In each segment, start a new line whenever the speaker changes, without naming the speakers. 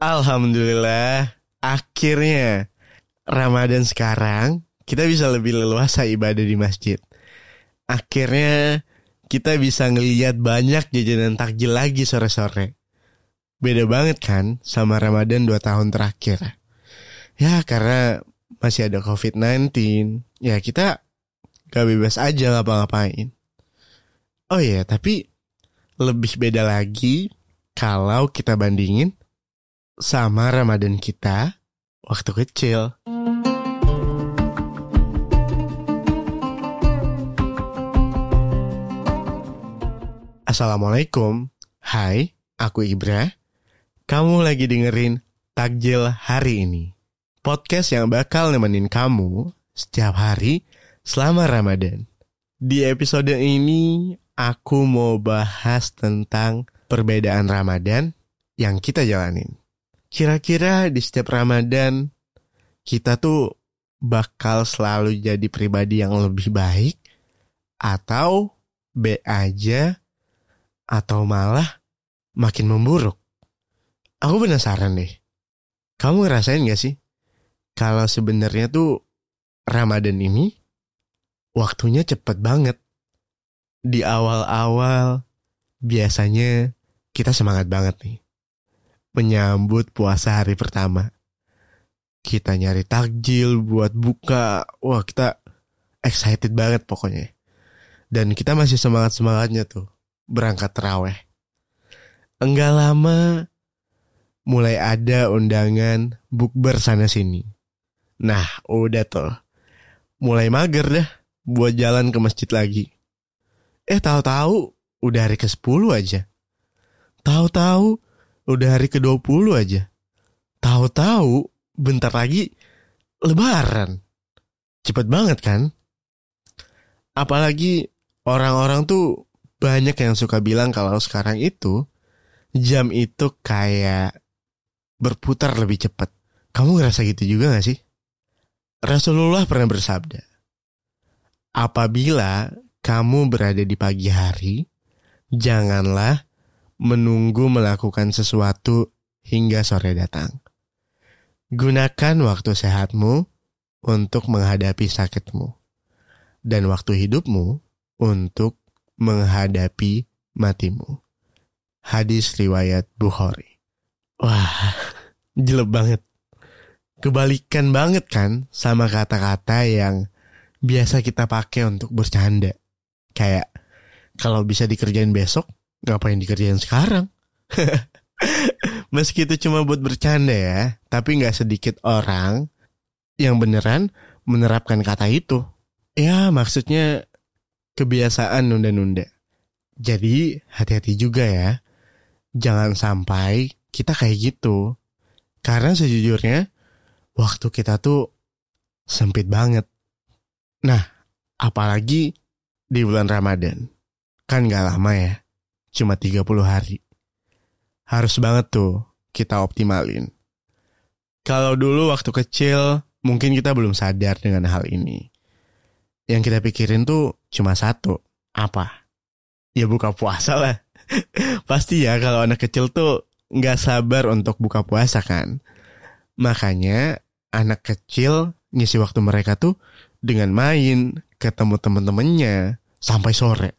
Alhamdulillah, akhirnya Ramadan sekarang kita bisa lebih leluasa ibadah di masjid. Akhirnya kita bisa ngeliat banyak jajanan takjil lagi sore-sore. Beda banget kan sama Ramadan 2 tahun terakhir. Ya karena masih ada COVID-19, ya kita gak bebas aja ngapa-ngapain. Oh iya, tapi lebih beda lagi kalau kita bandingin sama Ramadan kita waktu kecil. Assalamualaikum. Hai, aku Ibra. Kamu lagi dengerin Takjil hari ini. Podcast yang bakal nemenin kamu setiap hari selama Ramadan. Di episode ini aku mau bahas tentang perbedaan Ramadan yang kita jalanin. Kira-kira di setiap Ramadan kita tuh bakal selalu jadi pribadi yang lebih baik atau B aja atau malah makin memburuk. Aku penasaran deh. Kamu ngerasain gak sih? Kalau sebenarnya tuh Ramadan ini waktunya cepet banget. Di awal-awal biasanya kita semangat banget nih. Menyambut puasa hari pertama. Kita nyari takjil buat buka. Wah kita excited banget pokoknya. Dan kita masih semangat-semangatnya tuh berangkat teraweh. Enggak lama mulai ada undangan bukber sana sini. Nah, udah tuh. Mulai mager dah buat jalan ke masjid lagi. Eh, tahu-tahu udah hari ke-10 aja. Tahu-tahu udah hari ke-20 aja. Tahu-tahu bentar lagi lebaran. Cepet banget kan? Apalagi orang-orang tuh banyak yang suka bilang kalau sekarang itu jam itu kayak berputar lebih cepat. Kamu ngerasa gitu juga gak sih? Rasulullah pernah bersabda, apabila kamu berada di pagi hari, janganlah menunggu melakukan sesuatu hingga sore datang. Gunakan waktu sehatmu untuk menghadapi sakitmu, dan waktu hidupmu untuk menghadapi matimu. Hadis riwayat Bukhari. Wah, jelek banget. Kebalikan banget kan sama kata-kata yang biasa kita pakai untuk bercanda. Kayak, kalau bisa dikerjain besok, ngapain dikerjain sekarang? Meski itu cuma buat bercanda ya, tapi nggak sedikit orang yang beneran menerapkan kata itu. Ya maksudnya kebiasaan nunda-nunda. Jadi hati-hati juga ya. Jangan sampai kita kayak gitu. Karena sejujurnya waktu kita tuh sempit banget. Nah, apalagi di bulan Ramadan. Kan gak lama ya. Cuma 30 hari. Harus banget tuh kita optimalin. Kalau dulu waktu kecil mungkin kita belum sadar dengan hal ini yang kita pikirin tuh cuma satu. Apa? Ya buka puasa lah. Pasti ya kalau anak kecil tuh nggak sabar untuk buka puasa kan. Makanya anak kecil ngisi waktu mereka tuh dengan main, ketemu temen-temennya, sampai sore.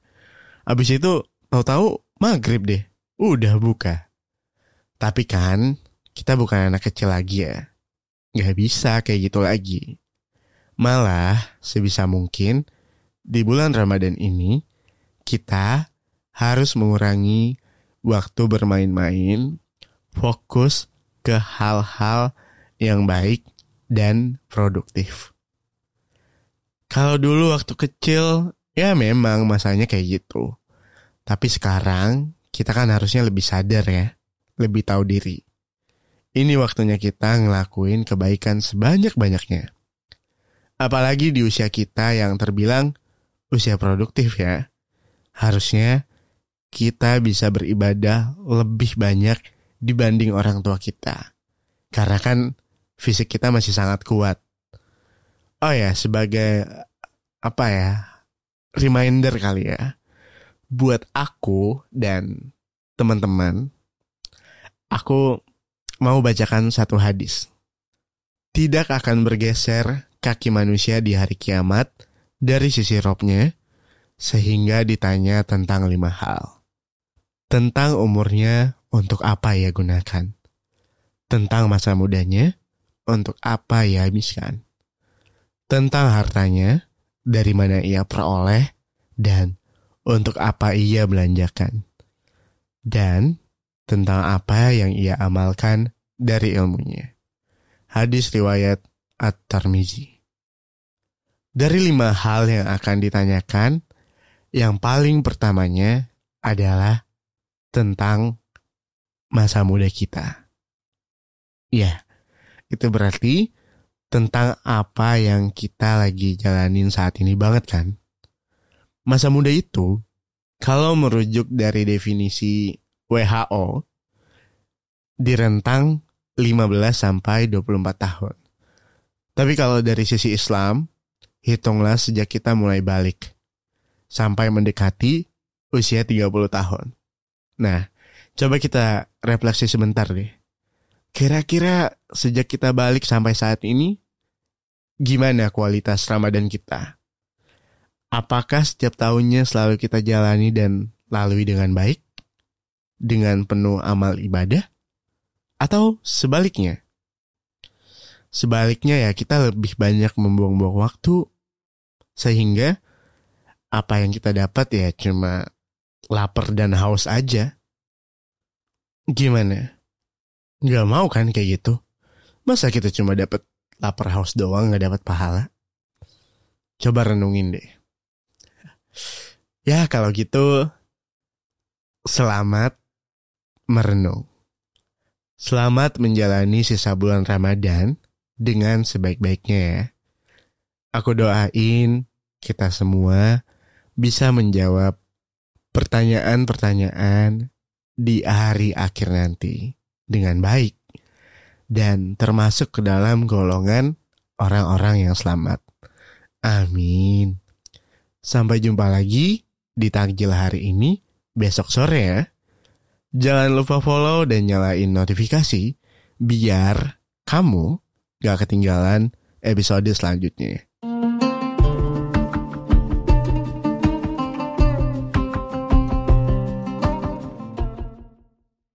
Abis itu tahu-tahu maghrib deh, udah buka. Tapi kan kita bukan anak kecil lagi ya. Gak bisa kayak gitu lagi. Malah, sebisa mungkin di bulan Ramadan ini kita harus mengurangi waktu bermain-main, fokus ke hal-hal yang baik dan produktif. Kalau dulu waktu kecil, ya memang masanya kayak gitu. Tapi sekarang kita kan harusnya lebih sadar ya, lebih tahu diri. Ini waktunya kita ngelakuin kebaikan sebanyak-banyaknya. Apalagi di usia kita yang terbilang usia produktif ya. Harusnya kita bisa beribadah lebih banyak dibanding orang tua kita. Karena kan fisik kita masih sangat kuat. Oh ya, sebagai apa ya? Reminder kali ya. Buat aku dan teman-teman, aku mau bacakan satu hadis. Tidak akan bergeser kaki manusia di hari kiamat dari sisi robnya, sehingga ditanya tentang lima hal. Tentang umurnya, untuk apa ia gunakan. Tentang masa mudanya, untuk apa ia habiskan. Tentang hartanya, dari mana ia peroleh, dan untuk apa ia belanjakan. Dan tentang apa yang ia amalkan dari ilmunya. Hadis riwayat At-Tarmizi. Dari lima hal yang akan ditanyakan, yang paling pertamanya adalah tentang masa muda kita. Ya, itu berarti tentang apa yang kita lagi jalanin saat ini banget kan? Masa muda itu, kalau merujuk dari definisi WHO di rentang 15 sampai 24 tahun. Tapi kalau dari sisi Islam, hitunglah sejak kita mulai balik sampai mendekati usia 30 tahun. Nah, coba kita refleksi sebentar deh. Kira-kira sejak kita balik sampai saat ini, gimana kualitas Ramadan kita? Apakah setiap tahunnya selalu kita jalani dan lalui dengan baik? dengan penuh amal ibadah? Atau sebaliknya? Sebaliknya ya kita lebih banyak membuang-buang waktu sehingga apa yang kita dapat ya cuma lapar dan haus aja. Gimana? Gak mau kan kayak gitu? Masa kita cuma dapat lapar haus doang gak dapat pahala? Coba renungin deh. Ya kalau gitu selamat merenung. Selamat menjalani sisa bulan Ramadan dengan sebaik-baiknya ya. Aku doain kita semua bisa menjawab pertanyaan-pertanyaan di hari akhir nanti dengan baik dan termasuk ke dalam golongan orang-orang yang selamat. Amin. Sampai jumpa lagi di takjil hari ini besok sore ya. Jangan lupa follow dan nyalain notifikasi biar kamu gak ketinggalan episode selanjutnya.